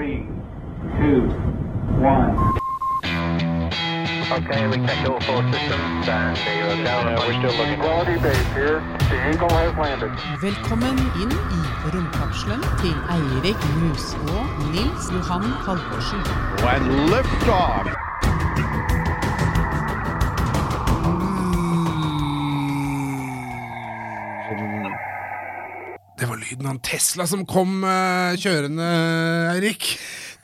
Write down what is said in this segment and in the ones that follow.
Three, two, one. Okay, we checked all four systems and zero down. Yeah, we're still looking. Quality base here. The Eagle has landed. Velkommen inn i romkapselen til Eirik Mus og Nils Johan Halvorsen. Og lift off. Det en Tesla som kom uh, kjørende, Eirik.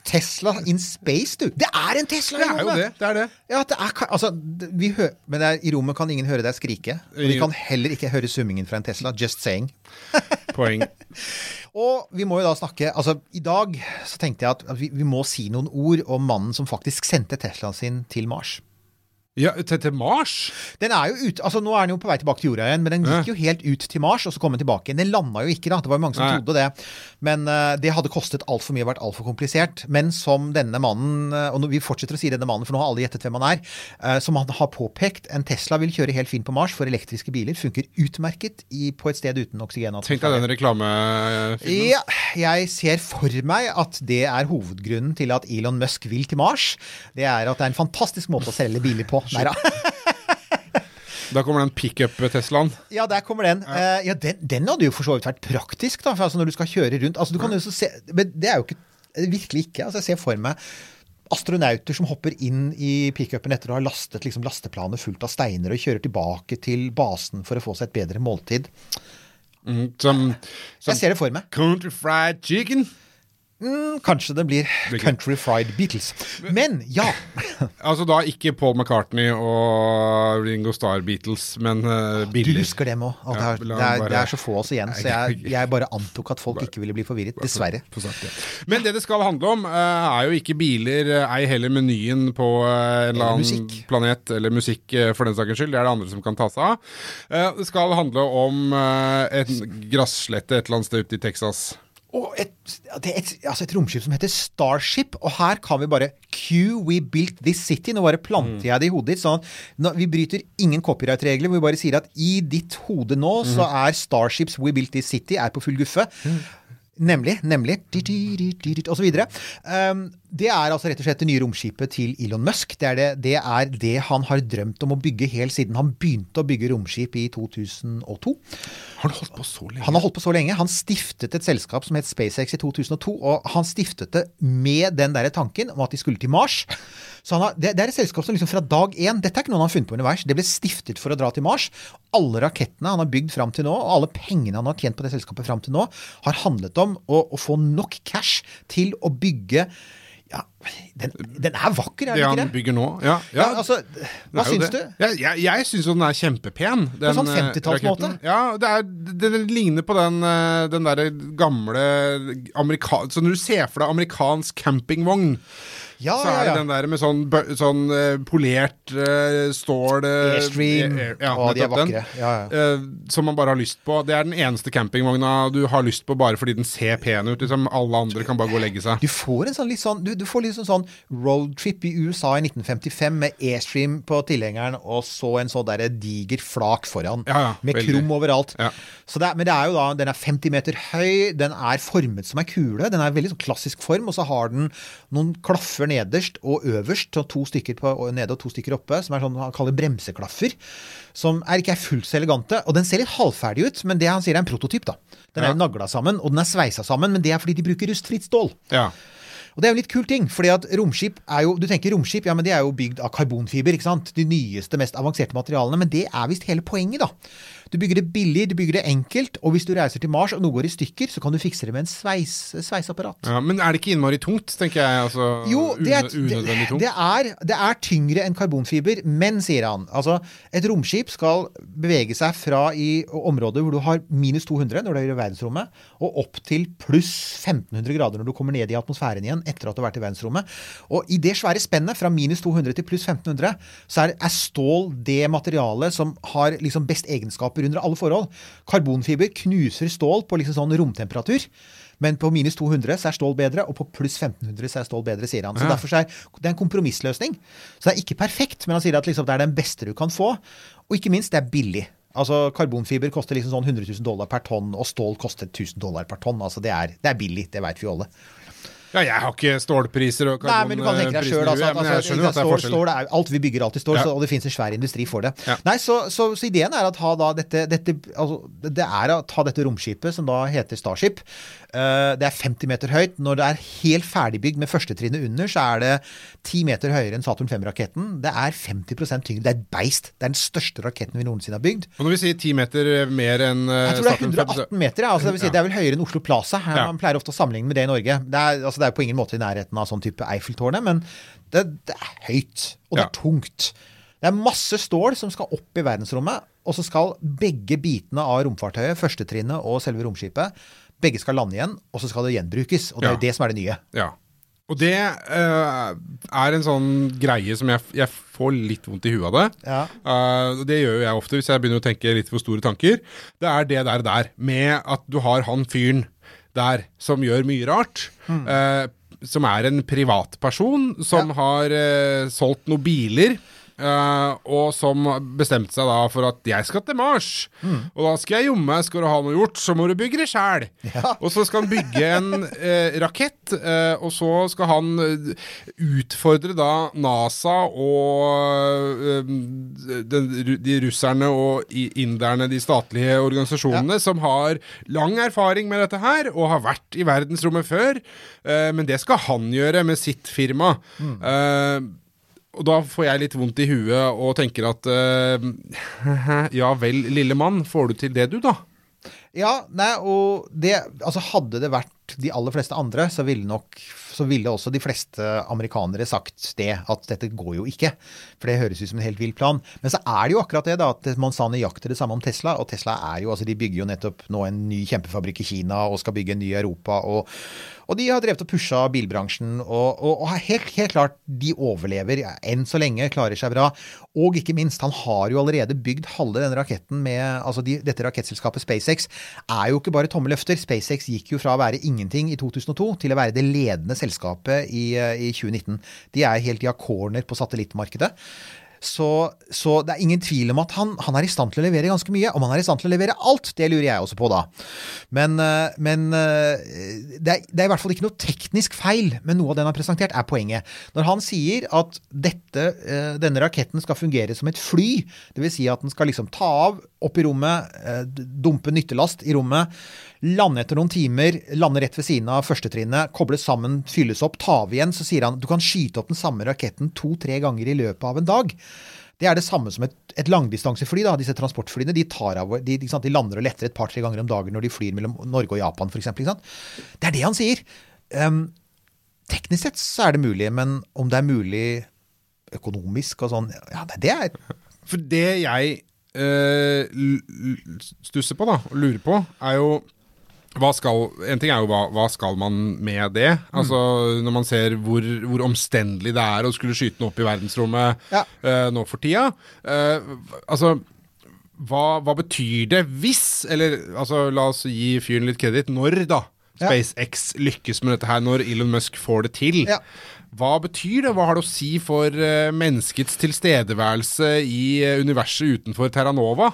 Tesla in space, du. Det er en Tesla Det i er jo rommet! det. det, er det. Ja, det er, altså, det- vi men det er, i rommet kan ingen høre deg skrike. Og de kan heller ikke høre summingen fra en Tesla. Just saying. Poeng. Og vi må jo da snakke altså I dag så tenkte jeg at, at vi, vi må si noen ord om mannen som faktisk sendte Teslaen sin til Mars. Ja, til, til Mars? Den er jo ut, altså Nå er den jo på vei tilbake til jorda igjen, men den gikk jo helt ut til Mars, og så kom den tilbake. igjen. Den landa jo ikke, da. Det var jo mange som Nei. trodde det. Men uh, det hadde kostet altfor mye og vært altfor komplisert. Men som denne mannen, eh, og vi fortsetter å si denne mannen, for nå har alle gjettet hvem han er, uh, som han har påpekt, en Tesla vil kjøre helt fint på Mars, for elektriske biler funker utmerket i, på et sted uten oksygen. Tenk deg den reklamefilmen. Ja, jeg ser for meg at det er hovedgrunnen til at Elon Musk vil til Mars. Det er at det er en fantastisk måte å selge biler på. Neida. Da kommer den pickup-Teslaen. Ja, der kommer den. Eh, ja, den, den hadde jo for så vidt vært praktisk, da, for altså når du skal kjøre rundt. Altså, du kan jo så se, men det er jo ikke Virkelig ikke. Altså, jeg ser for meg astronauter som hopper inn i pickupen etter å ha lastet liksom, lasteplanet fullt av steiner og kjører tilbake til basen for å få seg et bedre måltid. Mm, Som, som Jeg ser det for meg. Country Fried Chicken. Mm, kanskje det blir Country Fried Beatles. Men ja. Altså da ikke Paul McCartney og Ringo Starr Beatles, men uh, Du husker dem òg. Det, er- det, er- det er så få av oss igjen, så jeg, jeg bare antok at folk ikke ville bli forvirret. Dessverre. Men det det skal handle om, eh, er jo ikke biler, eh, ei heller menyen på eh, en eller annen planet, eller musikk eh, for den saks skyld. Det er det andre som kan ta seg av. Eh, Det skal handle om eh, en grasslette et eller annet sted ute i Texas. Og et, det er et, altså et romskip som heter Starship, og her kan vi bare Q, we built this city. Nå bare planter jeg det i hodet ditt. Sånn at vi bryter ingen copyright-regler. Vi bare sier at i ditt hode nå så er Starships We built this city er på full guffe. Nemlig, nemlig, og så videre. Um, det er altså rett og slett det nye romskipet til Elon Musk. Det er det, det er det han har drømt om å bygge helt siden han begynte å bygge romskip i 2002. Har du holdt på så lenge? Han har holdt på så lenge. Han stiftet et selskap som het SpaceX i 2002, og han stiftet det med den der tanken om at de skulle til Mars. Så han har, det, det er et selskap som liksom fra dag én Dette er ikke noe han har funnet på underveis. Det ble stiftet for å dra til Mars. Alle rakettene han har bygd fram til nå, og alle pengene han har tjent på det selskapet fram til nå, har handlet om å, å få nok cash til å bygge ja, den, den er vakker, er Det den han ikke det? bygger nå? Ja. Ja, altså, hva syns det. du? Jeg, jeg, syns jo den er kjempepen. Den, sånn eh, 50-tallsmåte? Ja, det er, den, ligner på den, eh, den derre gamle amerika... Så når du ser for deg amerikansk campingvogn, Ja, så er det ja. den der med sånn, sånn eh, polert uh, stål eh, Airstream. air- ja, Å, de er vakre. Ja, Eh, som man bare har lyst på. Det er den eneste campingvogna du har lyst på bare fordi den ser pen ut. Liksom. Alle andre kan bare gå og legge seg. Du får en sånn litt sånn Du, du får liksom sånn roadtrip i USA i 1955 med Airstream på tilhengeren og så en sånn derre diger flak foran. Ja, ja, med veldig. krum overalt. Ja. Så det men det er jo da Den er 50 meter høy, den er formet som ei kule. Den er veldig sånn klassisk form, og så har den noen klaffer nederst og øverst, og to stykker på, og nede og to stykker oppe, som er sånn han kaller bremseklaffer. Som er ikke er fullt så elegante. Og den ser litt halvferdig ut, men det han sier er en prototyp, da. Den er Ja. nagla sammen, og den er sveisa sammen, men det er fordi de bruker rustfritt stål. Ja. Og det er jo en litt kul ting, fordi at romskip er jo Du tenker romskip, ja, men det er jo bygd av karbonfiber, ikke sant? De nyeste, mest avanserte materialene. Men det er visst hele poenget, da. Du bygger det billig, du bygger det enkelt, og hvis du reiser til Mars og noe går i stykker, så kan du fikse det med en sveis, sveiseapparat. ja. Men er det ikke innmari tungt, tenker jeg? Altså, Jo, det er, unødvendig tungt? det, er, det er tyngre enn karbonfiber, men, sier han, altså et romskip skal bevege seg fra i områder hvor du har minus 200 når du er i verdensrommet, og opp til pluss 1500 grader når du kommer ned i atmosfæren igjen etter at du har vært i verdensrommet. Og i det svære spennet fra minus 200 til pluss 1500, så er, er stål det materialet som har liksom best egenskaper under alle forhold. Karbonfiber knuser stål på liksom sånn romtemperatur. Men på minus 200 så er stål bedre, og på pluss 1500 så er stål bedre, sier han. Så Ja. derfor så er det er en kompromissløsning. Så det er ikke perfekt, men han sier at liksom det er den beste du kan få. Og ikke minst, det er billig. Altså Karbonfiber koster liksom sånn 100 000 dollar per tonn, og stål koster 1000 dollar per tonn. Altså Det er, det er billig, det veit vi alle. Ja, jeg har ikke stålpriser og Nei, men du kan tenke deg karbonpriser i altså, at, altså, skjønner at det er stål, stål er, Alt vi bygger alltid stål, Ja. så, og det finnes en svær industri for det. Ja. Nei, så, så, så ideen er at dette, dette altså, Det er å ta dette romskipet, som da heter Starship. Eh, det er 50 meter høyt. Når det er helt ferdigbygd med førstetrinnet under, så er det 10 meter høyere enn Saturn 5-raketten. Det er 50% tyngre. Det er et beist. Det er den største raketten vi noensinne har bygd. Og når vi sier 10 meter mer enn eh, Jeg tror det er 118 meter. Altså, det, vil si, det er vel høyere enn Oslo Plaza. Her, Ja. Man pleier ofte å sammenligne med det i Norge. Det er, altså, det er på ingen måte i nærheten av sånn type Eiffeltårnet, men det, det er høyt. Og det Ja. er tungt. Det er masse stål som skal opp i verdensrommet, og så skal begge bitene av romfartøyet, førstetrinnet og selve romskipet, begge skal lande igjen, og så skal det gjenbrukes. Og det er jo det som er det nye. Ja. Og det uh, er en sånn greie som jeg, jeg får litt vondt i huet av det. Ja. Uh, det gjør jo jeg ofte hvis jeg begynner å tenke litt for store tanker. Det er det der der, med at du har han fyren der som gjør mye rart. eh, som er en privatperson som Ja. har solgt noen biler. Eh, og som bestemte seg da for at jeg skal til Mars. Og da skal jeg jomme, skal du ha noe gjort, så må du bygge det sjæl. Ja. Og så skal han bygge en eh, rakett, eh, og så skal han utfordre da NASA og den, de russerne og inderne, de statlige organisasjonene, som har lang erfaring med dette her, og har vært i verdensrommet før. Eh, men det skal han gjøre med sitt firma. Eh, og da får jeg litt vondt i huet og tenker at uh, Ja vel, lille mann, får du til det du, da? Ja, nei, og det Altså, hadde det vært de aller fleste andre, så ville nok så ville også de fleste amerikanere sagt det, at dette går jo ikke. For det høres ut som en helt vill plan. Men så er det jo akkurat det, da, at Monsani jakter det samme om Tesla. Og Tesla er jo, altså de bygger jo nettopp nå en ny kjempefabrikk i Kina og skal bygge en ny Europa. Og, og de har drevet og pusha bilbransjen, og, og, og helt, helt klart, de overlever enn så lenge, klarer seg bra. Og ikke minst, han har jo allerede bygd halve denne raketten med altså de, Dette rakettselskapet SpaceX er jo ikke bare tomme løfter. SpaceX gikk jo fra å være ingenting i 2002 til å være det ledende selskapet i, eh, i 2019. De er helt i a corner på satellittmarkedet. Så, så det er ingen tvil om at han, han er i stand til å levere ganske mye. Om han er i stand til å levere alt, det lurer jeg også på da. Men, eh, men eh, det, er, det er i hvert fall ikke noe teknisk feil med noe av det han har presentert, er poenget. Når han sier at dette, eh, denne raketten skal fungere som et fly, dvs. Si at den skal liksom ta av opp i rommet, dumpe nyttelast i rommet, lande etter noen timer, lande rett ved siden av førstetrinnet, kobles sammen, fylles opp, ta av igjen, så sier han du kan skyte opp den samme raketten to-tre ganger i løpet av en dag. Det er det samme som et, et langdistansefly. da, Disse transportflyene de, av, de, de lander og letter et par-tre ganger om dagen når de flyr mellom Norge og Japan f.eks. Det er det han sier. Um, teknisk sett så er det mulig, men om det er mulig økonomisk og sånn Ja, det- er For det jeg l- stusser på, da, og lurer på, er jo skal, En ting er jo hva, hva skal man med det? Altså Når man ser hvor, hvor omstendelig det er å skulle skyte den opp i verdensrommet Ja. uh, nå for tida. Uh, altså hva, hva betyr det hvis Eller altså, la oss gi fyren litt kreditt. Når, da? Ja. SpaceX lykkes med dette her, når Elon Musk får det til. Ja. Hva betyr det? Hva har det å si for uh, menneskets tilstedeværelse i universet utenfor Terranova?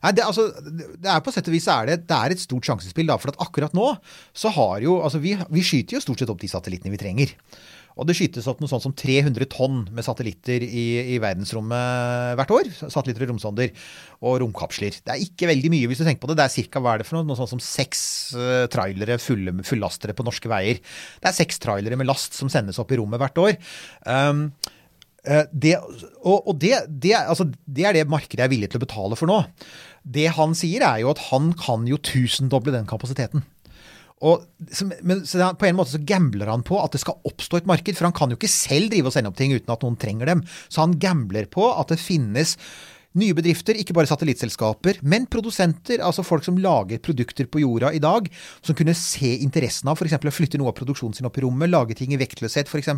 Nei, det, altså, det er på sett og vis er det, det er et stort sjansespill. Da, for at akkurat nå så har jo altså vi, vi skyter jo stort sett opp de satellittene vi trenger. Og det skytes opp noe sånt som 300 tonn med satellitter i, i verdensrommet hvert år. Satellitter og romsonder og romkapsler. Det er ikke veldig mye hvis du tenker på det. Det er ca. hva er det for noe? Noe sånt som seks uh, trailere, full, fullastere på norske veier. Det er seks trailere med last som sendes opp i rommet hvert år. Um, Det, og og det, det, altså, det er det markedet er villig til å betale for nå. Det han sier, er jo at han kan jo tusendoble den kapasiteten. Og, men, på en måte så gambler han på at det skal oppstå et marked, for han kan jo ikke selv drive og sende opp ting uten at noen trenger dem. Så han gambler på at det finnes nye bedrifter, ikke bare satellittselskaper, men produsenter, altså folk som lager produkter på jorda i dag, som kunne se interessen av f.eks. å flytte noe av produksjonen sin opp i rommet, lage ting i vektløshet f.eks.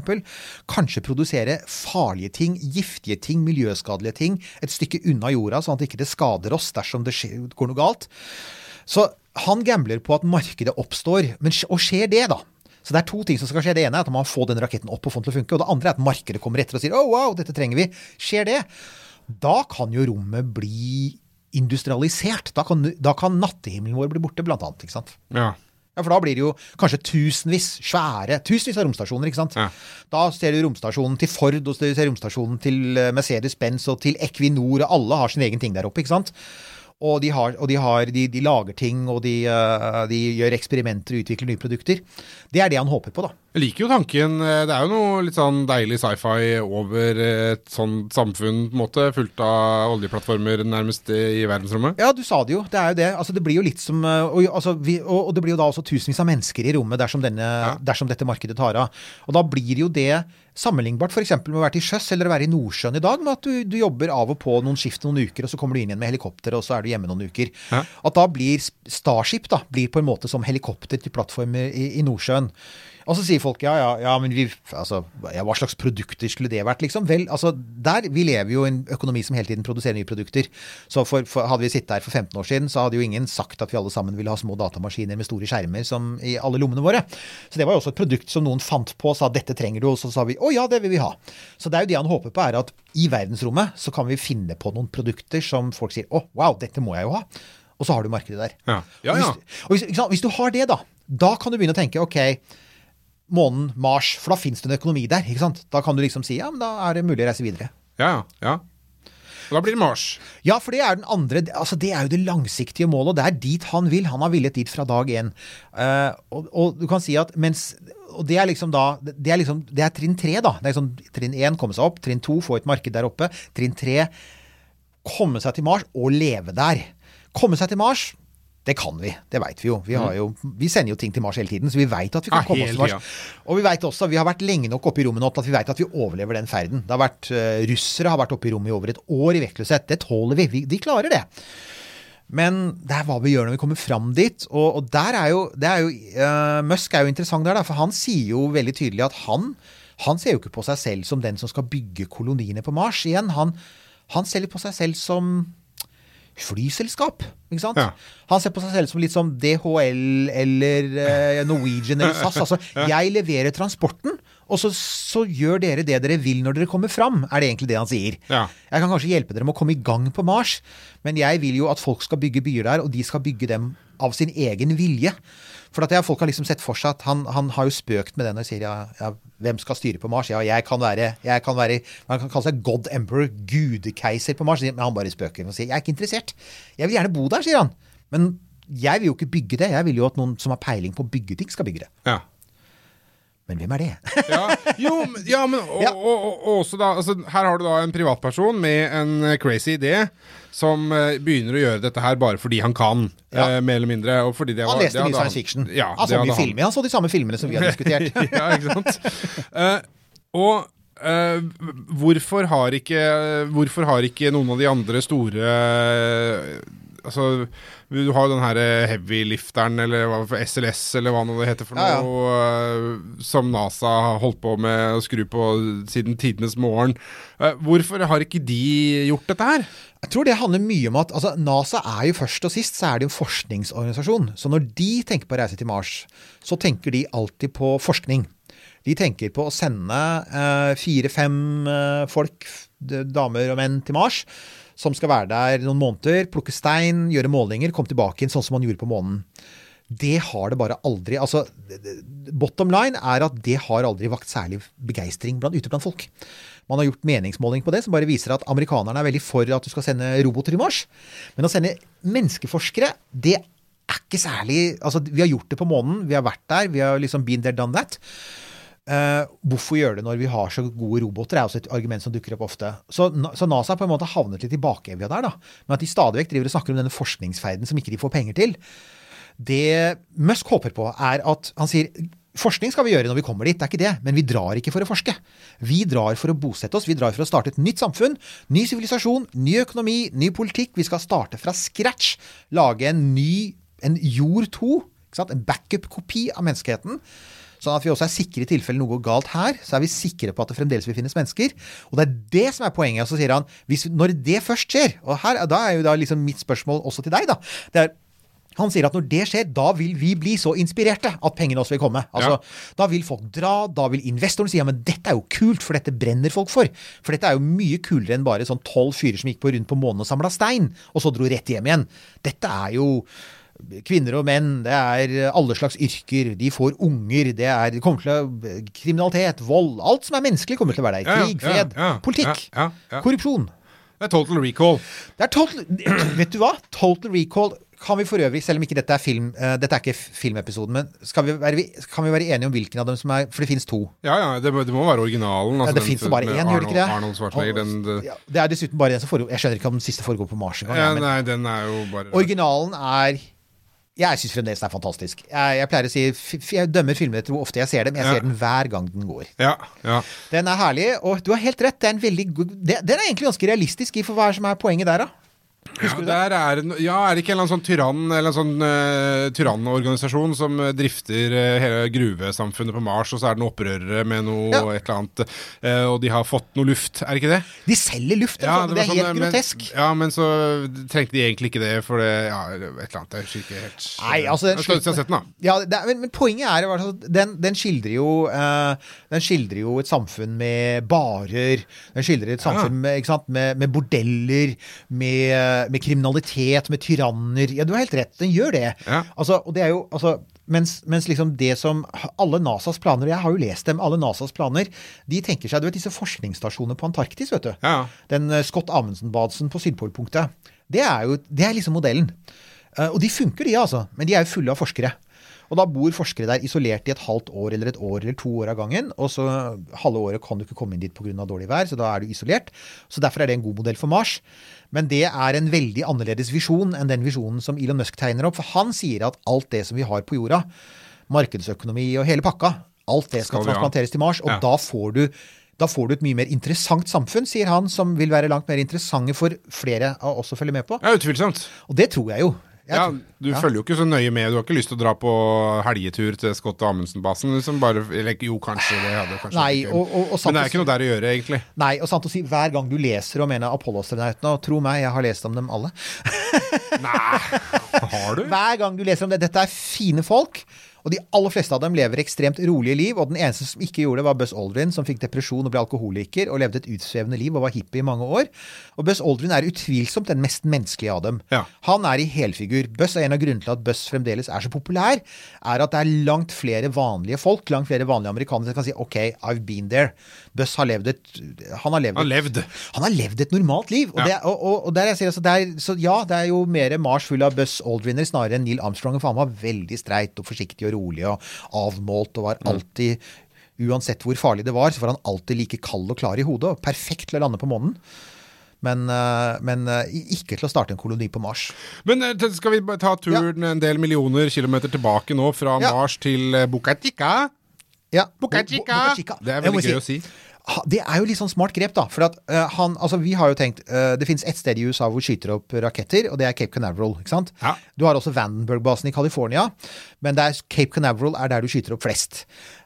Kanskje produsere farlige ting, giftige ting, miljøskadelige ting et stykke unna jorda, sånn at det ikke skader oss dersom det går noe galt. Så han gambler på at markedet oppstår. Men, og skjer det, da? Så det er to ting som skal skje. Det ene er at man får den raketten opp og får den til å funke. Og det andre er at markedet kommer etter og sier oh, wow, dette trenger vi. Skjer det, da kan jo rommet bli industrialisert. Da kan, da kan nattehimmelen vår bli borte, blant annet. Ikke sant? Ja. Ja, For da blir det jo kanskje tusenvis, svære, tusenvis av romstasjoner. ikke sant? Ja. Da ser du romstasjonen til Ford, og du ser romstasjonen til eh, Mercedes-Benz og til Equinor, og alle har sin egen ting der oppe. ikke sant? Og de, har, og de, har, de, de lager ting, og de, eh, de gjør eksperimenter og utvikler nye produkter. Det er det han håper på, da. Jeg liker jo tanken. eh, Det er jo noe litt sånn deilig sci-fi over et sånt samfunn, på en måte, fullt av oljeplattformer nærmest i verdensrommet. Ja, du sa det jo. Det er jo det. Altså, det blir jo litt som eh, og, altså, vi, og, og det blir jo da også tusenvis av mennesker i rommet dersom, denne, dersom dette markedet tar av. Og da blir jo det sammenlignbart f.eks. med å være til sjøs eller å være i Nordsjøen i dag, med at du, du jobber av og på noen skift noen uker, og så kommer du inn igjen med helikopter, og så er du hjemme noen uker. Ja. At da blir Starship da, blir på en måte som helikopter til plattformer i, i Nordsjøen. Og så sier folk ja, ja, ja, men vi, altså, ja, hva slags produkter skulle det vært, liksom? Vel, altså, der, vi lever jo i en økonomi som hele tiden produserer nye produkter. Så for, for, hadde vi sittet her for 15 år siden, så hadde jo ingen sagt at vi alle sammen ville ha små datamaskiner med store skjermer som i alle lommene våre. Så det var jo også et produkt som noen fant på og sa dette trenger du, og så sa vi å ja, det vil vi ha. Så det er jo det han håper på, er at i verdensrommet så kan vi finne på noen produkter som folk sier å wow, dette må jeg jo ha. Og så har du markedet der. Ja, ja. ja. Hvis, og hvis, ikke sant, hvis du har det, da, da kan du begynne å tenke ok, månen, Mars, for da fins det en økonomi der. ikke sant? Da kan du liksom si ja, men da er det mulig å reise videre. ja, ja. Og da blir det Mars. Ja, for det er den andre altså det er jo det langsiktige målet, og det er dit han vil. Han har villet dit fra dag én. Uh, og, og du kan si at mens og det er liksom da Det er liksom, det er trinn tre, da. Det er liksom Trinn én komme seg opp. Trinn to få et marked der oppe. Trinn tre komme seg til Mars og leve der. Komme seg til Mars, det kan vi. Det veit vi jo. Vi, har jo. vi sender jo ting til Mars hele tiden, så vi veit at vi kan Ja, komme oss til Mars. Og vi vet også, vi har vært lenge nok oppe i rommet nå til at vi veit at vi overlever den ferden. Det har vært, uh, russere har vært oppe i rommet i over et år i vektløshet. Det tåler vi. vi. De klarer det. Men det er hva vi gjør når vi kommer fram dit. Og, og der er jo, det er jo uh, Musk er jo interessant der, da, for han sier jo veldig tydelig at han, han ser jo ikke på seg selv som den som skal bygge koloniene på Mars. Igjen, han, han ser litt på seg selv som flyselskap. Ikke sant? Ja. Han ser på seg selv som litt som DHL eller eh, Norwegian eller SAS. Altså, jeg leverer transporten, og så, så gjør dere det dere vil når dere kommer fram, er det egentlig det han sier. Ja. Jeg kan kanskje hjelpe dere med å komme i gang på Mars, men jeg vil jo at folk skal bygge byer der, og de skal bygge dem av sin egen vilje. For at jeg, folk har liksom sett for seg at han, han har jo spøkt med det når han sier ja, ja, hvem skal styre på Mars? Ja, jeg kan være, jeg kan være Man kan kalle seg God Emperor, gudekeiser på Mars. Men han bare spøker og sier jeg er ikke interessert. Jeg vil gjerne bo der, sier han. Men jeg vil jo ikke bygge det. Jeg vil jo at noen som har peiling på å bygge ting, skal bygge det. Ja. Men hvem er det? ja, jo, ja, men og. Og, og, og også da altså, Her har du da en privatperson med en eh, crazy idé som uh, begynner å gjøre dette her bare fordi han kan, Ja. uh, mer eller mindre. Han var- leste det mye science fiction. Ja, han så mye filmer. Han så de samme filmene som vi har diskutert. ja, ikke sant. Uh, og Uh, hvorfor har ikke Hvorfor har ikke noen av de andre store Altså, du har jo den her heavylifteren, heavy-lifteren, eller hva SLS, eller hva nå det heter for Ja, ja. noe, eh, som NASA har holdt på med å skru på siden tidenes morgen. Eh, hvorfor har ikke de gjort dette her? Jeg tror det handler mye om at altså, NASA er jo først og sist så er det en forskningsorganisasjon. Så når de tenker på å reise til Mars, så tenker de alltid på forskning. De tenker på å sende eh, fire-fem eh, folk, damer og menn, til Mars. Som skal være der noen måneder, plukke stein, gjøre målinger, komme tilbake inn sånn som man gjorde på månen. Det har det bare aldri altså, Bottom line er at det har aldri vakt særlig begeistring ute blant folk. Man har gjort meningsmåling på det som bare viser at amerikanerne er veldig for at du skal sende roboter i Mars. Men å sende menneskeforskere, det er ikke særlig Altså, vi har gjort det på månen, vi har vært der, vi har liksom been there, done that. Eh, hvorfor gjøre det når vi har så gode roboter, er også et argument som dukker opp ofte. Så, så NASA har på en måte havnet litt i bakevja der, da. Men at de stadig vekk driver og snakker om denne forskningsferden som ikke de får penger til. Det Musk håper på, er at han sier Forskning skal vi gjøre når vi kommer dit, det er ikke det. Men vi drar ikke for å forske. Vi drar for å bosette oss. Vi drar for å starte et nytt samfunn. Ny sivilisasjon, ny økonomi, ny politikk. Vi skal starte fra scratch. Lage en ny en jord to. En backup-kopi av menneskeheten. Sånn at vi også er sikre i tilfelle noe går galt her, så er vi sikre på at det fremdeles vil finnes mennesker. Og det er det som er poenget. Og så sier han hvis, når det først skjer, og her, da er jo da liksom mitt spørsmål også til deg, da. Det er han sier at når det skjer, da vil vi bli så inspirerte at pengene også vil komme. Altså, Da vil folk dra, da vil investoren si ja, men dette er jo kult, for dette brenner folk for. For dette er jo mye kulere enn bare sånn tolv fyrer som gikk på rundt på månen og samla stein, og så dro rett hjem igjen. Dette er jo kvinner og menn, det er alle slags yrker, de får unger, det er det kommer til å kriminalitet, vold Alt som er menneskelig, kommer til å være der. Ja, ja, Krig, fred, ja, ja, politikk, ja, ja, ja. korrupsjon. Det er total recall. Det er total Vet du hva? Total Recall kan vi for øvrig, selv om ikke dette er film uh, Dette er ikke filmepisoden, men skal vi være, kan vi være enige om hvilken av dem som er For det finnes to. Ja, ja, det, det må være originalen. Ja, altså det fins bare én, gjør det ikke det? Arnold, Arnold Schwarzenegger. Den, det, Ja, det er dessuten bare den som foregår Jeg skjønner ikke om den siste foregår på Mars engang. ja, nei, den er jo bare originalen er Jeg syns fremdeles den er fantastisk. Jeg, jeg pleier å si Jeg dømmer filmer etter hvor ofte jeg ser dem. Jeg Ja. ser den hver gang den går. Ja, ja. Den er herlig, og du har helt rett. Den er en veldig Den er egentlig ganske realistisk i for hva som er poenget der, da. Ja, der er, ja, er det ikke en eller annen sånn tyrann Eller en sånn uh, tyrannorganisasjon som eh, drifter uh, hele gruvesamfunnet på Mars, og så er det noen opprørere med noe Ja. et eller annet, uh, og de har fått noe luft, er det ikke det? De selger luft, Ja, det, det, er sånn, helt men- grotesk. Ja, men så trengte de egentlig ikke det, for det Ja, et eller annet. Jeg husker ikke helt. Nei, altså, den sett den, da. Ja, er, men, men poenget er at den, den, skildrer jo, den skildrer jo et samfunn med barer. Den skildrer et samfunn med, sant, med, med bordeller, med, med kriminalitet, med tyranner. Ja, du har helt rett, den gjør det. Ja. Altså, og det er jo, altså, mens, mens liksom det som Alle NASAs planer, jeg har jo lest dem, alle NASAs planer, de tenker seg Du vet disse forskningsstasjonene på Antarktis, vet du. Ja. Den eh, Scott Amundsen-badsen på Sydpolpunktet. Det er jo det er liksom modellen. Eh, og de funker, de, altså. Men de er jo fulle av forskere. Og da bor forskere der isolert i et halvt år eller et år eller to år av gangen. Og så halve året kan du ikke komme inn dit pga. dårlig vær, så da er du isolert. Så derfor er det en god modell for Mars. Men det er en veldig annerledes visjon enn den visjonen som Elon Musk tegner opp. For han sier at alt det som vi har på jorda, markedsøkonomi og hele pakka, alt det skal, Skal transplanteres til Mars. Og Ja. da får du da får du et mye mer interessant samfunn, sier han, som vil være langt mer interessante for flere av oss å følge med på. Ja, utvilsomt. Og det tror jeg jo. Ja, du ja. følger jo ikke så nøye med. Du har ikke lyst til å dra på helgetur til Scott Amundsen-basen? Liksom bare, eller jo, kanskje det hadde kanskje Nei, og- og- og Men det er ikke noe der å gjøre, egentlig. Nei, og sant å si, hver gang du leser om en av Apollo-astronautene, og tro meg, jeg har lest om dem alle Nei, har du? Hver gang du leser om det, dette er fine folk. Og de aller fleste av dem lever ekstremt rolige liv. Og den eneste som ikke gjorde det, var Buzz Aldrin, som fikk depresjon og ble alkoholiker og levde et utsvevende liv og var hippie i mange år. Og Buzz Aldrin er utvilsomt den mest menneskelige av dem. Ja. Han er i helfigur. Buzz er en av grunnene til at Buzz fremdeles er så populær, er at det er langt flere vanlige folk, langt flere vanlige amerikanere som kan si OK, I've been there. Buzz har levd et Han har levd Han har levd. han har levd et normalt liv. Og, Ja. det, og, og, og der jeg sier, altså, det er, så ja, det er jo mer Mars full av Buzz Aldriner snarere enn Neil Armstrong. For han var veldig streit og forsiktig og rolig og avmålt og var alltid Uansett hvor farlig det var, så var han alltid like kald og klar i hodet. og Perfekt til å lande på månen. Men, eh, men eh, ikke til å starte en koloni på Mars. Men eh, skal vi ta turen en del millioner kilometer tilbake nå, fra Ja. Mars til Bucatica? Ja, Chica. Det er veldig gøy å si. Det er jo litt sånn smart grep, da. For at uh, han Altså, vi har jo tenkt uh, Det fins ett sted i USA hvor skyter opp raketter, og det er Cape Canaveral. ikke sant? Ja. Du har også Vandenberg-basen i California, men er Cape Canaveral er der du skyter opp flest.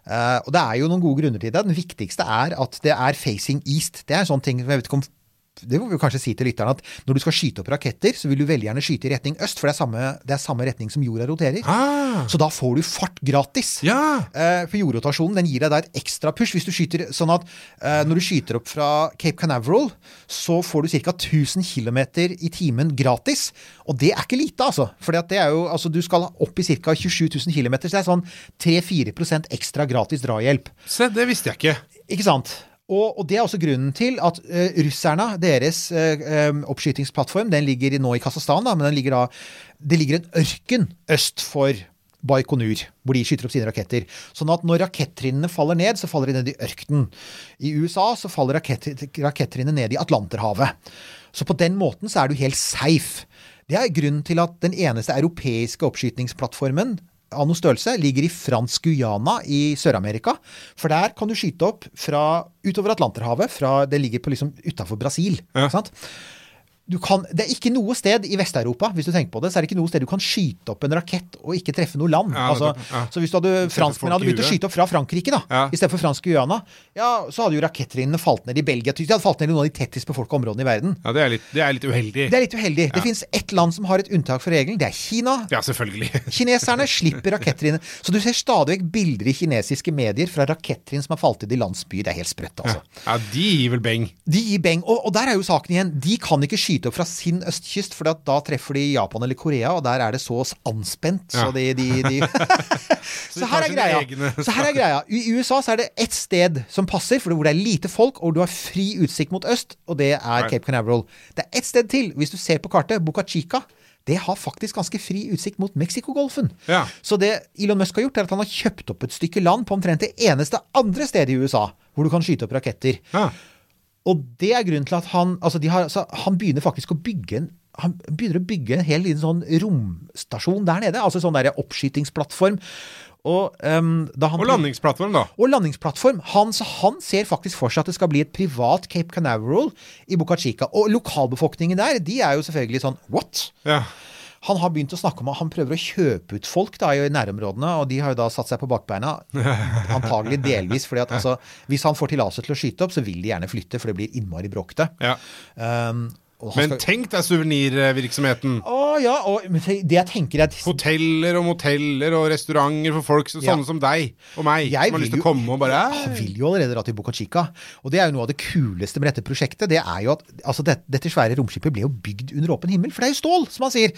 Uh, og det er jo noen gode grunner til det. Den viktigste er at det er facing east. Det er en sånn ting jeg vet ikke om det må vi kanskje si til lytterne at Når du skal skyte opp raketter, så vil du veldig gjerne skyte i retning øst, for det er samme, det er samme retning som jorda roterer. Ah, Så da får du fart gratis. ja! Eh, For jordrotasjonen den gir deg da et ekstra push. Hvis du skyter sånn at eh, Når du skyter opp fra Cape Canaveral, så får du ca. 1000 km i timen gratis. Og det er ikke lite, altså. For det er jo, altså, du skal opp i ca. 27 000 km, så det er sånn 3-4% ekstra gratis drahjelp. Se, det visste jeg ikke. Ikke sant? Og, og det er også grunnen til at uh, russerne, deres uh, oppskytingsplattform, den ligger nå i Kasakhstan, da, men ligger da Det ligger en ørken øst for Baikonur, hvor de skyter opp sine raketter. Sånn at når rakettrinnene faller ned, så faller de ned i ørkenen. I USA så faller rakett, rakettrinnene ned i Atlanterhavet. Så på den måten så er du helt safe. Det er grunnen til at den eneste europeiske oppskytingsplattformen av noe størrelse ligger i fransk Guyana i Sør-Amerika. For der kan du skyte opp fra utover Atlanterhavet. Fra, det ligger på liksom utafor Brasil. Ja. Kan, det er ikke noe sted i Vest-Europa hvis du tenker på det, så er det ikke noe sted du kan skyte opp en rakett og ikke treffe noe land. Ja, altså, ja. Så hvis du hadde franskmenn hadde begynt å skyte opp fra Frankrike da, Ja. i stedet for fransk Guyana, ja, så hadde jo rakettrinnene falt ned i Belgia. De hadde falt ned i noen av de tettest befolka områdene i verden. Ja, det er litt, det er litt uheldig. Det er litt uheldig. Det fins ett land som har et unntak for regelen. Det er Kina. Ja, selvfølgelig. Kineserne slipper rakettrinn. Så du ser stadig vekk bilder i kinesiske medier fra rakettrinn som har falt ned i landsbyer. Det er helt sprøtt, altså. Ja, de gir vel beng. De gir beng. Og, og der er jo saken igjen. De kan ikke skyte skyte opp fra sin østkyst, for da treffer de Japan eller Korea, og der er det så anspent. Så de, de, de de Så her er. Så her er greia. I USA så er det ett sted som passer, for hvor det er lite folk, og du har fri utsikt mot øst, og det er Cape Canaveral. Det er ett sted til, hvis du ser på kartet, Boca Chica. Det har faktisk ganske fri utsikt mot Mexicogolfen. Ja. Så det Elon Musk har gjort, er at han har kjøpt opp et stykke land på omtrent det eneste andre stedet i USA hvor du kan skyte opp raketter. Ja. Og det er grunnen til at han altså de har, altså Han begynner faktisk å bygge en han begynner å bygge en hel liten sånn romstasjon der nede. Altså sånn der oppskytingsplattform. Og, um, da han Og landingsplattform, da. og landingsplattform. Han, så han ser faktisk for seg at det skal bli et privat Cape Canaveral i Boca Chica. Og lokalbefolkningen der, de er jo selvfølgelig sånn What? Ja. Han har begynt å snakke om at han prøver å kjøpe ut folk da, i nærområdene, og de har jo da satt seg på bakbeina. Antagelig delvis fordi at altså, hvis han får tillatelse til å skyte opp, så vil de gjerne flytte, for det blir innmari bråkete. ja. Um, Men skal- tenk deg suvenirvirksomheten. Å ja, og det jeg tenker er Hoteller og moteller og restauranter for folk som, Ja. sånne som deg og meg, Jeg som har lyst til å komme og bare Jeg vil jo allerede dra til Boca Chica. Og det er jo noe av det kuleste med dette prosjektet. Det er jo at altså det, Dette svære romskipet ble jo bygd under åpen himmel, for det er jo stål, som man sier.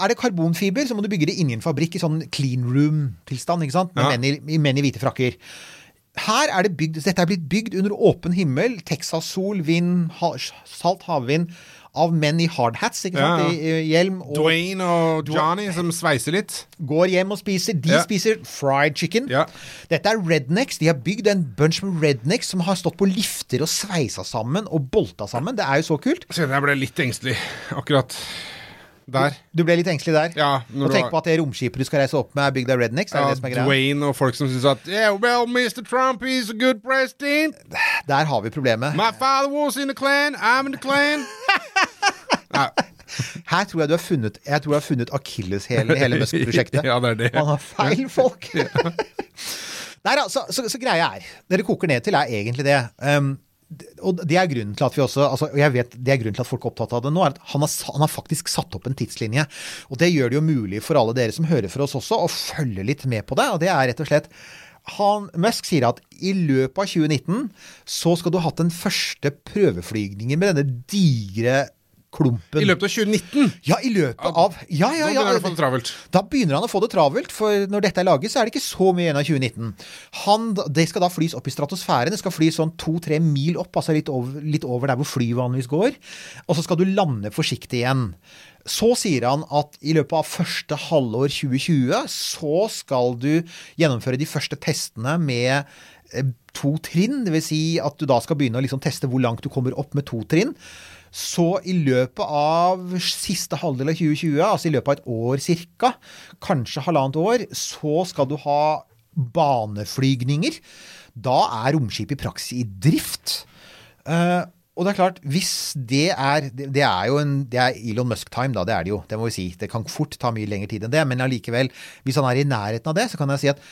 Er det karbonfiber, så må du bygge det inni en fabrikk i sånn clean room-tilstand, ikke sant? Med Ja. menn, i, i menn i hvite frakker. Her er det bygd, Dette er blitt bygd under åpen himmel. Texas-sol, vind, ha, salt havvind. Av menn i hardhats, ikke sant? Ja, ja. I, hjelm. Og Dwayne og Johnny som sveiser litt. går hjem og spiser. De Ja. spiser fried chicken. Dette er rednecks. De har bygd en bunch med rednecks som har stått på lifter og sveisa sammen og bolta sammen. Det er jo så kult. Jeg ble litt engstelig akkurat der. Du ble litt engstelig der? Ja, og tenk har- på at det romskipet du skal reise opp med, er bygd av rednecks? Er Ja, det det som er greia? Dwayne og folk som syns at Yeah, well, Mr. Trump, is a good president. Der har vi problemet. My father was in the clan, I'm in the clan. Nei, Her tror jeg du har funnet Jeg tror jeg har funnet akilleshælen i hele Musk-prosjektet. Ja, det er det. Man har feil folk. Nei da, så, så, så greia er Det det koker ned til, er egentlig det. Um, og det er grunnen til at vi også altså, og jeg vet det er grunnen til at folk er opptatt av det nå, er at han har, han har faktisk satt opp en tidslinje. Og det gjør det jo mulig for alle dere som hører for oss også, å følge litt med på det. Og det er rett og slett han, Musk sier at i løpet av 2019 så skal du ha hatt den første prøveflygningen med denne digre klumpen. I løpet av 2019. Ja, i løpet av Ja, ja, ja. Da begynner han å få det travelt. Da begynner han å få det travelt, for når dette er laget, så er det ikke så mye igjen av 2019. Han, det skal da flys opp i stratosfæren. Det skal fly sånn to-tre mil opp, altså litt over, litt over der hvor fly vanligvis går. Og så skal du lande forsiktig igjen. Så sier han at i løpet av første halvår 2020 så skal du gjennomføre de første testene med eh, to trinn. Dvs. Si at du da skal begynne å liksom teste hvor langt du kommer opp med to trinn. Så i løpet av siste halvdel av 2020, altså i løpet av et år cirka, kanskje halvannet år, så skal du ha baneflygninger. Da er romskipet i praksis i drift. Uh, og det er klart, hvis det er Det, er jo en, det er Elon Musk-time, da. Det er det jo. Det må vi si. Det kan fort ta mye lengre tid enn det. Men allikevel, hvis han er i nærheten av det, så kan jeg si at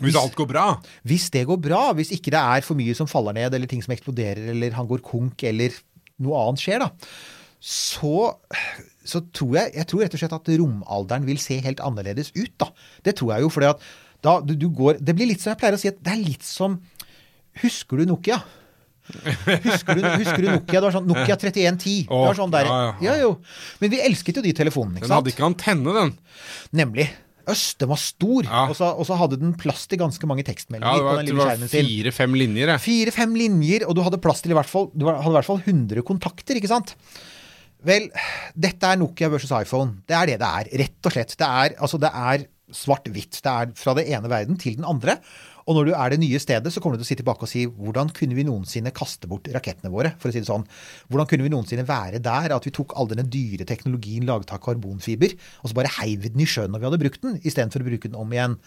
Hvis alt går bra. hvis det går bra, hvis ikke det er for mye som faller ned, eller ting som eksploderer, eller han går konk, eller noe annet skjer, da, så, så tror jeg, jeg tror rett og slett at romalderen vil se helt annerledes ut. da. Det tror jeg jo, fordi at da du, du går Det blir litt som jeg pleier å si, at det er litt som Husker du Nokia? Husker du, husker du Nokia? Det var sånn Nokia 3110. det var sånn der, ja, ja. Men vi elsket jo de telefonene, ikke sant? Den hadde ikke antenne, den. Nemlig. Øst, den var stor, Ja. og, så, og så hadde den plass til ganske mange Ja, tekstmeldinger det var, den det var sin. fire-fem linjer, ja. Fire-fem linjer, og du hadde plass til i hvert fall Du hadde i hvert fall 100 kontakter, ikke sant? Vel, dette er Nokia versus iPhone. Det er det det er, rett og slett. Det er, altså, det er svart-hvitt. Det er fra det ene verden til den andre. Og når du er det nye stedet, så kommer du til å si tilbake og si hvordan kunne vi noensinne kaste bort rakettene våre, for å si det sånn. Hvordan kunne vi noensinne være der at vi tok all denne dyre teknologien laget av karbonfiber, og så bare heiv den i sjøen når vi hadde brukt den, istedenfor å bruke den om igjen.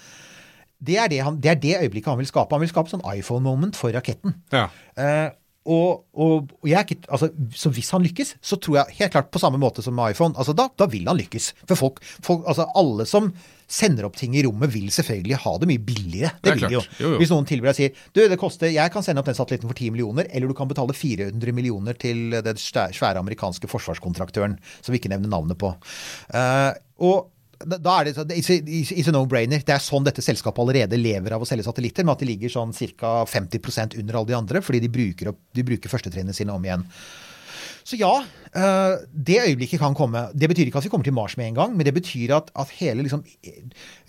Det er det, han, det er det øyeblikket han vil skape. Han vil skape sånn iPhone-moment for raketten. Ja. Eh, og, og, og jeg er ikke, altså, så hvis han lykkes, så tror jeg helt klart på samme måte som med iPhone. altså Da, da vil han lykkes. For folk, folk, altså alle som sender opp ting i rommet, vil selvfølgelig ha det mye billigere. Det, Det vil de jo. Jo, jo. Hvis noen tilbyr deg sier du, det koster, jeg kan sende opp den satellitten for 10 millioner, eller du kan betale 400 millioner til den svære amerikanske forsvarskontraktøren, som vi ikke nevner navnet på. Uh, og da er det, så- it's a, it's a no-brainer. Det er sånn dette selskapet allerede lever av å selge satellitter, med at de ligger sånn ca. 50% under alle de andre, fordi de bruker, opp, de bruker førstetrinnet sine om igjen. Så ja, eh, det øyeblikket kan komme. Det betyr ikke at vi kommer til Mars med en gang, men det betyr at, at hele liksom, eh,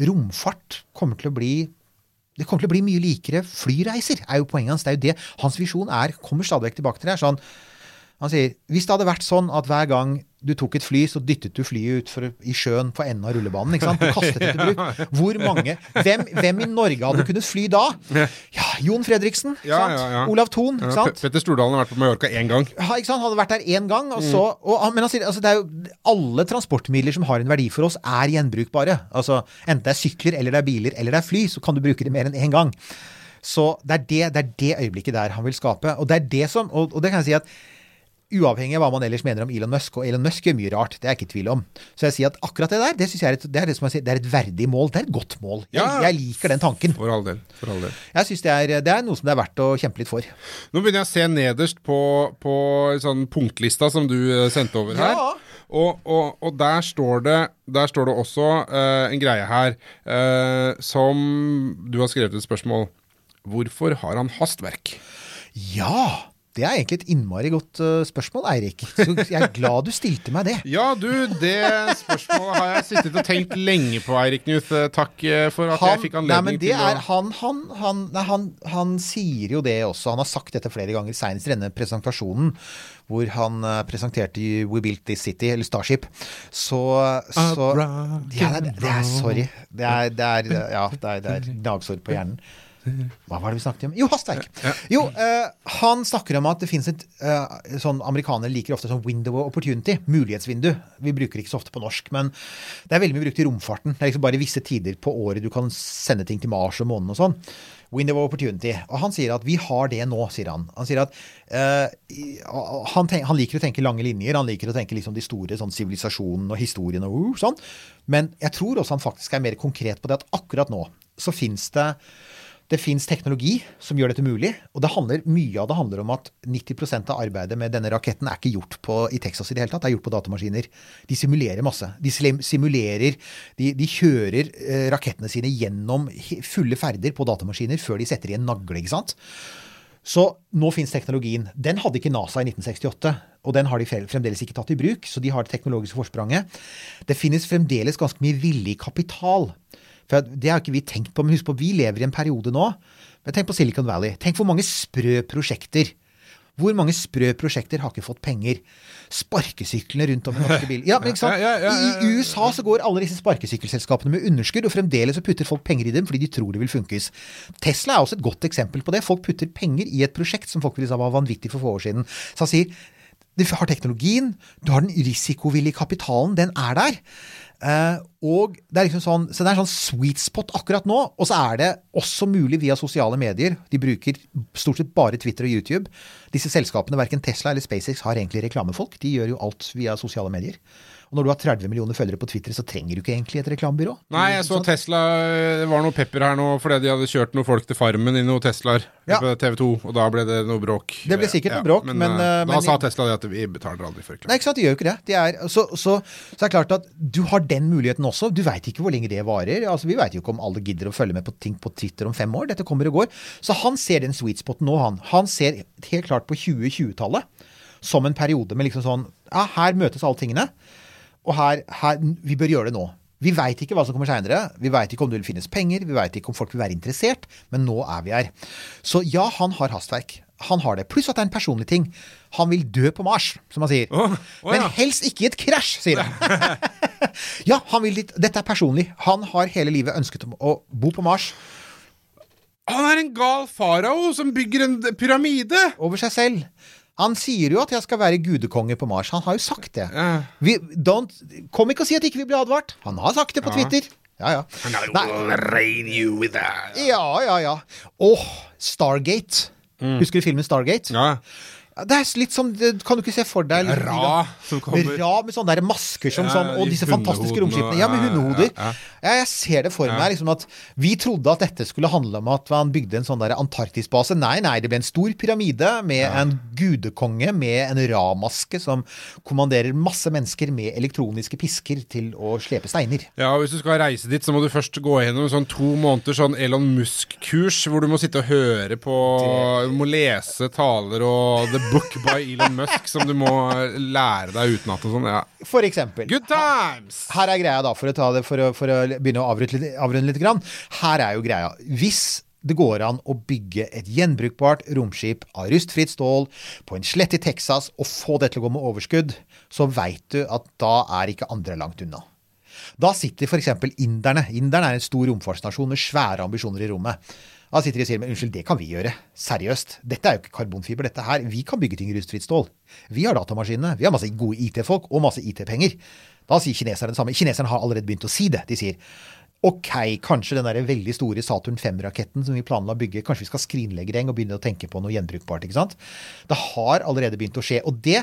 romfart kommer til å bli det kommer til å bli mye likere flyreiser, er jo poenget hans. Det er jo det hans visjon er. Kommer stadig vekk tilbake til det. er Sånn, han sier hvis det hadde vært sånn at hver gang du tok et fly, så dyttet du flyet ut for, i sjøen på enden av rullebanen. ikke sant? Du kastet det til bruk. Hvor mange hvem, hvem i Norge hadde kunnet fly da? Ja, Jon Fredriksen. Ja, sant? ja, ja. Olav Thon. Ikke sant? Pe- Petter Stordalen har vært på Mallorca én gang. Ja, ikke sant? Han hadde vært der én gang. Og så, og, men han sier, altså, det er jo, alle transportmidler som har en verdi for oss, er gjenbrukbare. Altså, enten det er sykler, eller det er biler, eller det er fly, så kan du bruke det mer enn én gang. Så det er det, det er det øyeblikket der han vil skape. Og det er det som, og, og det kan jeg si at Uavhengig av hva man ellers mener om Elon Musk, og Elon Musk gjør mye rart, det er jeg ikke i tvil om. Så jeg sier at akkurat det der, det synes jeg er et, det er det sier, det er et verdig mål. Det er et godt mål. Jeg, Ja. jeg liker den tanken. For all del. For all del. Jeg synes det er, det er noe som det er verdt å kjempe litt for. Nå begynner jeg å se nederst på, på sånn punktlista som du eh, sendte over her. Ja. Og, og, og der, står det, der står det også uh, en greie her uh, som du har skrevet et spørsmål. Hvorfor har han hastverk? Ja! Det er egentlig et innmari godt eh, spørsmål, Eirik. Så jeg er glad du stilte meg det. Ja, du, det spørsmålet har jeg sittet og tenkt lenge på, Eirik Knut. Eh, Takk eh, for at jeg fikk nei, anledning men det til er, å han, han, han, nei, han, han sier jo det også. Han har sagt dette flere ganger, senest i denne presentasjonen, hvor han presenterte We Built This City, eller Starship. Så, så ja, det, er, det er Sorry. Det er, det er, ja, det er, det er gnagsår på hjernen. Hva var det vi snakket om? Jo, hastverk. Jo, eh, han snakker om at det finnes et eh, sånn Amerikanere liker ofte sånn window of opportunity. Mulighetsvindu. Vi bruker det ikke så ofte på norsk, men det er veldig mye brukt i romfarten. Det er liksom bare visse tider på året du kan sende ting til Mars og månen og sånn. Window of opportunity. Og han sier at vi har det nå, sier han. Han sier at eh, han, tenk, han liker å tenke lange linjer. Han liker å tenke liksom de store sånn sivilisasjonen og historien og uh, sånn. Men jeg tror også han faktisk er mer konkret på det at akkurat nå så fins det det fins teknologi som gjør dette mulig. Og det handler, mye av det handler om at 90% av arbeidet med denne raketten er ikke gjort på, i Texas i det hele tatt. Det er gjort på datamaskiner. De simulerer masse. De simulerer De, de kjører eh, rakettene sine gjennom fulle ferder på datamaskiner før de setter i en nagle. ikke sant? Så nå fins teknologien. Den hadde ikke NASA i 1968. Og den har de fremdeles ikke tatt i bruk, så de har det teknologiske forspranget. Det finnes fremdeles ganske mye villig kapital. For det har ikke vi tenkt på, men husk på, vi lever i en periode nå. Men tenk på Silicon Valley. Tenk hvor mange sprø prosjekter. Hvor mange sprø prosjekter har ikke fått penger? Sparkesyklene rundt om i norske biler. Ja, men ikke sant? I USA så går alle disse sparkesykkelselskapene med underskudd, og fremdeles så putter folk penger i dem fordi de tror det vil funkes. Tesla er også et godt eksempel på det. Folk putter penger i et prosjekt som folk ville sa var vanvittig for få år siden. Så han sier du har teknologien, du har den risikovillige kapitalen, den er der. Eh, og det er liksom sånn, Så det er sånn sweet spot akkurat nå. Og så er det også mulig via sosiale medier. De bruker stort sett bare Twitter og YouTube. Disse selskapene, verken Tesla eller SpaceX, har egentlig reklamefolk. De gjør jo alt via sosiale medier. Og når du har 30 millioner følgere på Twitter, så trenger du ikke egentlig et reklamebyrå. Nei, jeg så Tesla Det var noe pepper her nå fordi de hadde kjørt noen folk til Farmen i noen Teslaer Ja. på TV 2, og da ble det noe bråk. Det ble sikkert noe bråk, men, men, men da men- sa Tesla at vi betaler aldri for reklame. Nei, ikke sant, de gjør jo ikke det. De er, så, så, så er det klart at du har den muligheten også. Du veit ikke hvor lenge det varer. Altså, Vi veit jo ikke om alle gidder å følge med på ting på Twitter om fem år. Dette kommer og går. Så han ser den sweet spoten nå, han. Han ser helt klart på 2020-tallet som en periode med liksom sånn Ja, her møtes alle tingene. Og her, her Vi bør gjøre det nå. Vi veit ikke hva som kommer seinere. Vi veit ikke om det vil finnes penger. Vi veit ikke om folk vil være interessert. Men nå er vi her. Så ja, han har hastverk. Han har det. Pluss at det er en personlig ting. Han vil dø på Mars, som han sier. Oh, oh, ja. Men helst ikke i et krasj, sier han. ja, han vil dit. Dette er personlig. Han har hele livet ønsket å bo på Mars Han er en gal farao som bygger en pyramide! over seg selv. Han sier jo at jeg skal være gudekonge på Mars. Han har jo sagt det. Vi, don't, kom ikke og si at ikke vi blir advart. Han har sagt det på. Twitter. Ja, ja. Nei, rain you with that. ja, ja, ja. Åh, Stargate. Husker du filmen Stargate? Ja. Det er litt sånn, det- Kan du ikke se for deg litt, Ra som kommer. Ra med sånne der masker som Ja, sånn, og disse fantastiske romskipene. Ja, med hundehoder. ja, ja. Jeg ser det for meg. liksom at Vi trodde at dette skulle handle om at man bygde en sånn der Antarktisbase. Nei, nei, det ble en stor pyramide med en gudekonge med en Ra-maske som kommanderer masse mennesker med elektroniske pisker til å slepe steiner. Ja, og Hvis du skal reise dit, så må du først gå gjennom sånn to måneder sånn Elon Musk-kurs, hvor du må sitte og høre på Du må lese taler og The Book by Elon Musk som du må lære deg utenat og sånn. Ja. For eksempel. Good times! Her er greia, da, for å, ta det, for å, for å begynne å avrunde litt, litt grann. Her er jo greia. Hvis det går an å bygge et gjenbrukbart romskip av rustfritt stål på en slett i Texas og få det til å gå med overskudd, så veit du at da er ikke andre langt unna. Da sitter f.eks. inderne. Inderne er en stor romfartsnasjon med svære ambisjoner i rommet. Da sitter de og sier men unnskyld, det kan vi gjøre. Seriøst. Dette er jo ikke karbonfiber, dette her. Vi kan bygge ting i rustfritt stål. Vi har datamaskinene. Vi har masse gode IT-folk og masse IT-penger. Da sier kineserne det samme. Kineserne har allerede begynt å si det. De sier ok, kanskje den der veldig store Saturn 5-raketten som vi planla å bygge, kanskje vi skal skrinlegge den og begynne å tenke på noe gjenbrukbart. ikke sant? Det har allerede begynt å skje. Og det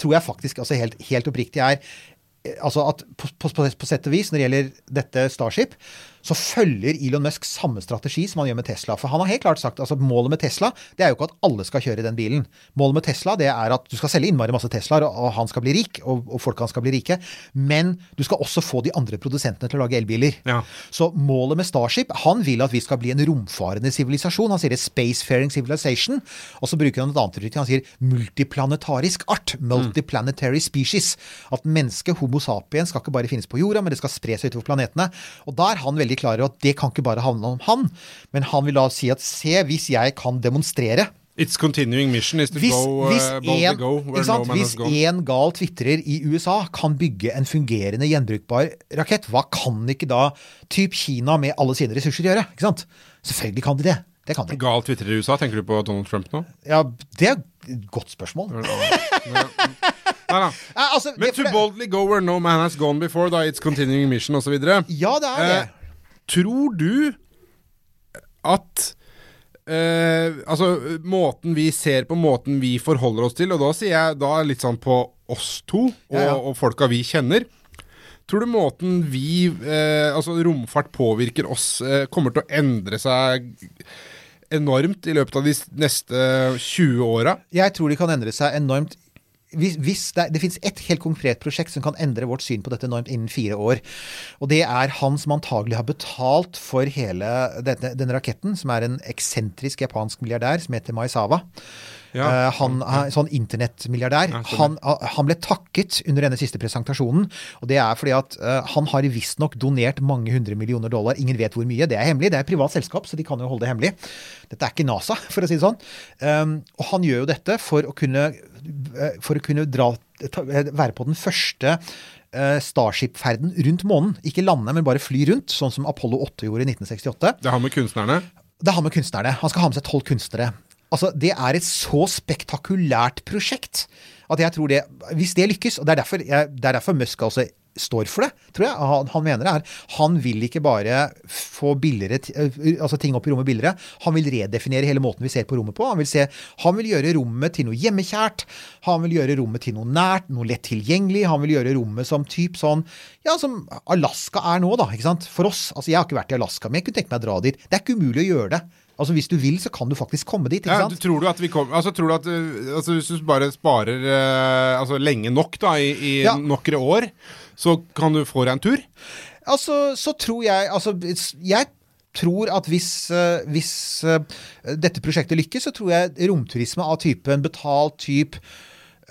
tror jeg faktisk altså helt, helt oppriktig er eh, altså at på, på, på, sett og vis, når det gjelder dette Starship, så følger Elon Musk samme strategi som han gjør med Tesla. For han har helt klart sagt altså målet med Tesla det er jo ikke at alle skal kjøre den bilen. Målet med Tesla det er at du skal selge innmari masse Teslaer, og, han skal bli rik, og, og folk han skal bli rike. Men du skal også få de andre produsentene til å lage elbiler. Ja. Så målet med Starship Han vil at vi skal bli en romfarende sivilisasjon. Han sier det spacefaring civilization. Og så bruker han et annet uttrykk. Han sier multiplanetarisk art. Multiplanetary species. At mennesket, Homo sapien, skal ikke bare finnes på jorda, men det skal spre seg utover planetene. Og da er han veldig klar over at det kan ikke bare handle om han. Men han vil da si at se, hvis jeg kan demonstrere Its continuing mission is to hvis, go, hvis, uh, boldly en, go where sant? no man hvis has gone. en gal tvitrer i USA kan bygge en fungerende gjenbrukbar rakett, hva kan ikke da typ Kina med alle sine ressurser gjøre? Ikke sant? Selvfølgelig kan de det. Det kan de. Gal tvitrer i USA, tenker du på Donald Trump nå? Ja, det er et godt spørsmål. Nei, da. Ja, altså, Men det- to boldly go where no man has gone before, da, its continuing mission osv. Ja, det er det. Eh, tror du at eh, Altså, måten vi ser på, måten vi forholder oss til, og da sier jeg da litt sånn på oss to og, Ja, ja. og folka vi kjenner. Tror du måten vi, eh, altså romfart påvirker oss, eh, kommer til å endre seg enormt i løpet av de neste 20 åra? Jeg tror de kan endre seg enormt. Hvis, hvis det, det finnes ett helt konkret prosjekt som kan endre vårt syn på dette enormt innen fire år. Og det er han som antagelig har betalt for hele denne, denne raketten, som er en eksentrisk japansk milliardær som heter Maizawa. Ja. Eh, han er sånn internettmilliardær. Ja, han, han ble takket under denne siste presentasjonen. Og det er fordi at uh, han har visstnok donert mange hundre millioner dollar. Ingen vet hvor mye. Det er hemmelig. Det er et privat selskap, så de kan jo holde det hemmelig. Dette er ikke NASA, for å si det sånn. Um, og han gjør jo dette for å kunne, eh, for å kunne dra, ta, være på den første Starship-ferden rundt månen. Ikke lande, men bare fly rundt, sånn som Apollo 8 gjorde i 1968. Det har med kunstnerne. Det har med kunstnerne. Han skal ha med seg tolv kunstnere. Altså, Det er et så spektakulært prosjekt at jeg tror det Hvis det lykkes, og det er derfor, jeg, det er derfor Musk også står for det, tror jeg. Han, han mener det er Han vil ikke bare få billigere, eh, altså ting opp i rommet billigere. Han vil redefinere hele måten vi ser på rommet på. Han vil, se, han vil gjøre rommet til noe hjemmekjært. Han vil gjøre rommet til noe nært, noe lett tilgjengelig. Han vil gjøre rommet som typ sånn Ja, som Alaska er nå, da. ikke sant? For oss. Altså, jeg har ikke vært i Alaska, men jeg kunne tenke meg å dra dit. Det er ikke umulig å gjøre det. Altså, Hvis du vil, så kan du faktisk komme dit. ikke Ja, sant? du, tror du at vi kommer Altså, tror du at uh, altså, Hvis du bare sparer uh, altså, lenge nok, da, i, i Ja. nokre år, så kan du få deg en tur? Altså, så tror jeg Altså, jeg tror at hvis, eh, hvis eh, dette prosjektet lykkes, så tror jeg romturisme av typen betalt typ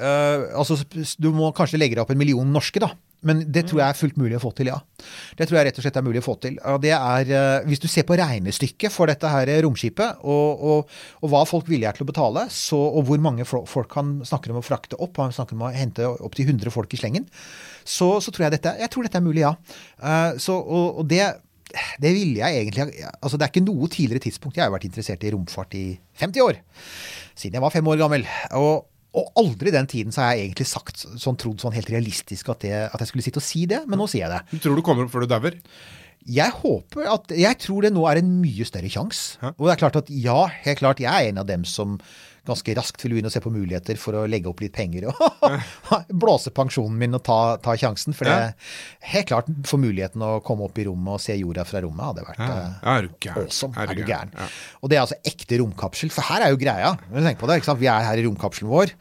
Uh, Altså, du må kanskje legge deg opp en million norske, da. Men det tror jeg er fullt mulig å få til, ja. Det tror jeg rett og slett er mulig å få til. Og det er, eh, Hvis du ser på regnestykket for dette her romskipet, og, og, og hva folk villige er til å betale, så, og hvor mange folk han snakker om å frakte opp, han snakker om å hente opptil 100 folk i slengen, så, så tror jeg dette, jeg tror dette er mulig, ja. Eh, så, og, og det det ville jeg egentlig altså Det er ikke noe tidligere tidspunkt Jeg har vært interessert i romfart i 50 år. Siden jeg var fem år gammel. Og, og aldri i den tiden så har jeg egentlig sagt sånn, trodd sånn helt realistisk at, det, at jeg skulle sitte og si det, men nå sier jeg det. Du tror du kommer opp før du dauer? Jeg håper at Jeg tror det nå er en mye større sjanse. Og det er klart at ja, helt klart, jeg er en av dem som ganske raskt vil begynne å se på muligheter for å legge opp litt penger og blåse pensjonen min og ta, ta sjansen. For det helt klart få muligheten å komme opp i rommet og se jorda fra rommet hadde vært Ja, eh, er du gæren. awesome. Er du gæren? Ja. Og det er altså ekte romkapsel. For her er jo greia. Det? Vi er her i romkapselen vår.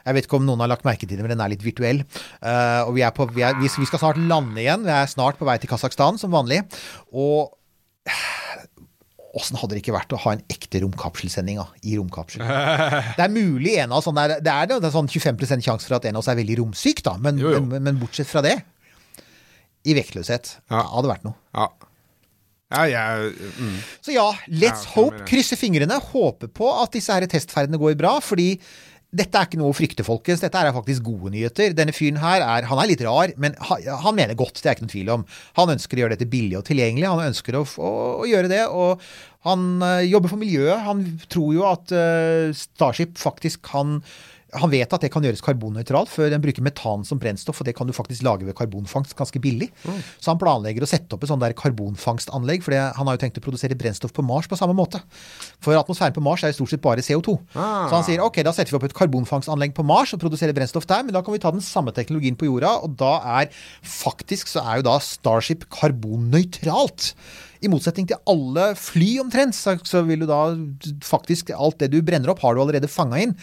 Jeg vet ikke om noen har lagt merke til det, men den er litt virtuell. Uh, og vi, er på, vi, er, vi skal snart lande igjen. Vi er snart på vei til Kasakhstan, som vanlig. Og Åssen hadde det ikke vært å ha en ekte romkapselsending i romkapsel? Det er mulig en av oss sånn der, Det er, det er sånn 25% sjanse for at en av oss er veldig romsyk, da. Men, Jo, jo. men, men bortsett fra det, i vektløshet, Ja. det hadde vært noe. Ja. ja, jeg mm. Så ja, let's hope. Krysse fingrene. Håpe på at disse her testferdene går bra. Fordi dette er ikke noe å frykte, folkens. Dette er faktisk gode nyheter. Denne fyren her er, han er litt rar, men han, han mener godt. Det er ikke noen tvil om. Han ønsker å gjøre dette billig og tilgjengelig. Han ønsker å, å, å gjøre det. Og han eh, jobber for miljøet. Han tror jo at eh, Starship faktisk kan han vet at det kan gjøres karbonnøytralt, før den bruker metan som brennstoff, og det kan du faktisk lage ved karbonfangst ganske billig. Så han planlegger å sette opp et sånt der karbonfangstanlegg, for han har jo tenkt å produsere brennstoff på Mars på samme måte. For atmosfæren på Mars er jo stort sett bare CO2. Ah. Så han sier ok, da setter vi opp et karbonfangstanlegg på Mars og produserer brennstoff der, men da kan vi ta den samme teknologien på jorda, og da er faktisk så er jo da Starship karbonnøytralt. I motsetning til alle fly omtrent, så, så vil du da faktisk Alt det du brenner opp, har du allerede fanga inn.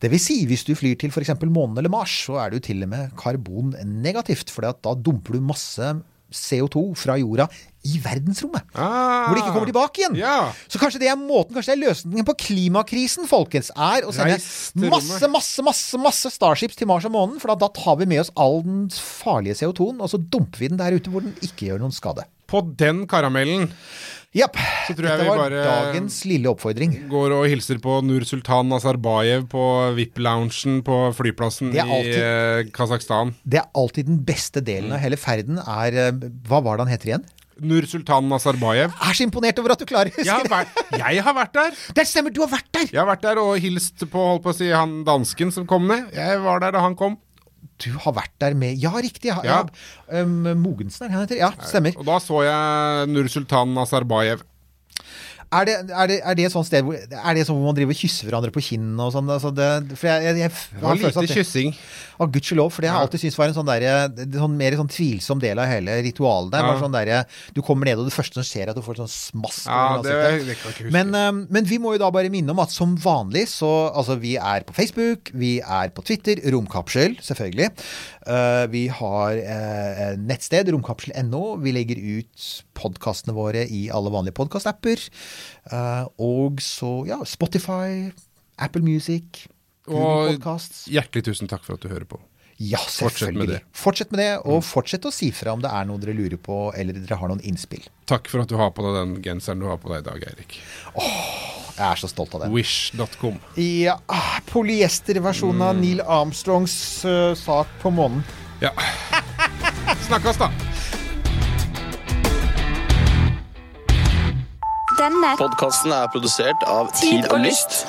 Det vil si, hvis du flyr til f.eks. månen eller Mars, så er du til og med karbonnegativt. For da dumper du masse CO2 fra jorda i verdensrommet. Ah. Hvor det ikke kommer tilbake igjen. Ja. Så kanskje det er måten, kanskje det er løsningen på klimakrisen, folkens, er å sende masse, masse, masse masse Starships til Mars og månen. For da, da tar vi med oss all den farlige CO2-en, og så dumper vi den der ute hvor den ikke gjør noen skade. På den karamellen Japp. Så tror jeg Dette vi bare- dagens lille oppfordring. går og hilser på Nur Sultan Nazarbayev på VIP-loungen på flyplassen er i eh, Kasakhstan. Det er alltid den beste delen Mm. av hele ferden. Er, eh, hva var det han heter igjen? Nur Sultan Nazarbayev. Jeg er så imponert over at du klarer å Jeg vært, det. jeg har vært der. Det stemmer, du har vært der! Jeg har vært der og hilst på holdt på å si, han dansken som kom ned. Jeg var der da han kom. Du har vært der med Ja, riktig. Ja, Ja. ja. Um, Mogensen er det han heter? Ja, stemmer. Og da så jeg Nur Sultan Nazarbayev. Er det, er, det, er det et sånt sted hvor Er det sånn hvor man driver og kysser hverandre på kinnene og sånn? Altså det, for jeg, jeg, jeg, Det var lite kyssing. Å, gudskjelov, for det har jeg alltid syntes var en sånn, der, sånn mer sånn tvilsom del av hele ritualet der. Ja. Sånn der, du kommer ned, og det første som skjer, er at du får sånn smask Ja, det, det kan jeg ikke huske. Men, eh, men vi må jo da bare minne om at som vanlig så Altså, vi er på Facebook, vi er på Twitter, Romkapsel, selvfølgelig. Eh, vi har eh, nettsted, romkapsel.no. Vi legger ut podkastene våre i alle vanlige podkastapper. Og så, ja, Spotify, Apple Music, Google Og hjertelig tusen takk for at du hører på. Ja, Fortsett med selvfølgelig. det. Mm. Fortsett med det, og fortsett å si fra om det er noe dere lurer på, eller dere har noen innspill. Takk for at du har på deg den genseren du har på deg i dag, Eirik. Jeg er så stolt av det. Wish.com. Ja, ah, polyesterversjonen av Neil Armstrongs uh, sak på månen. Ja. Snakkes, da. Denne Podkasten er produsert av Tid Tid og. Lyst.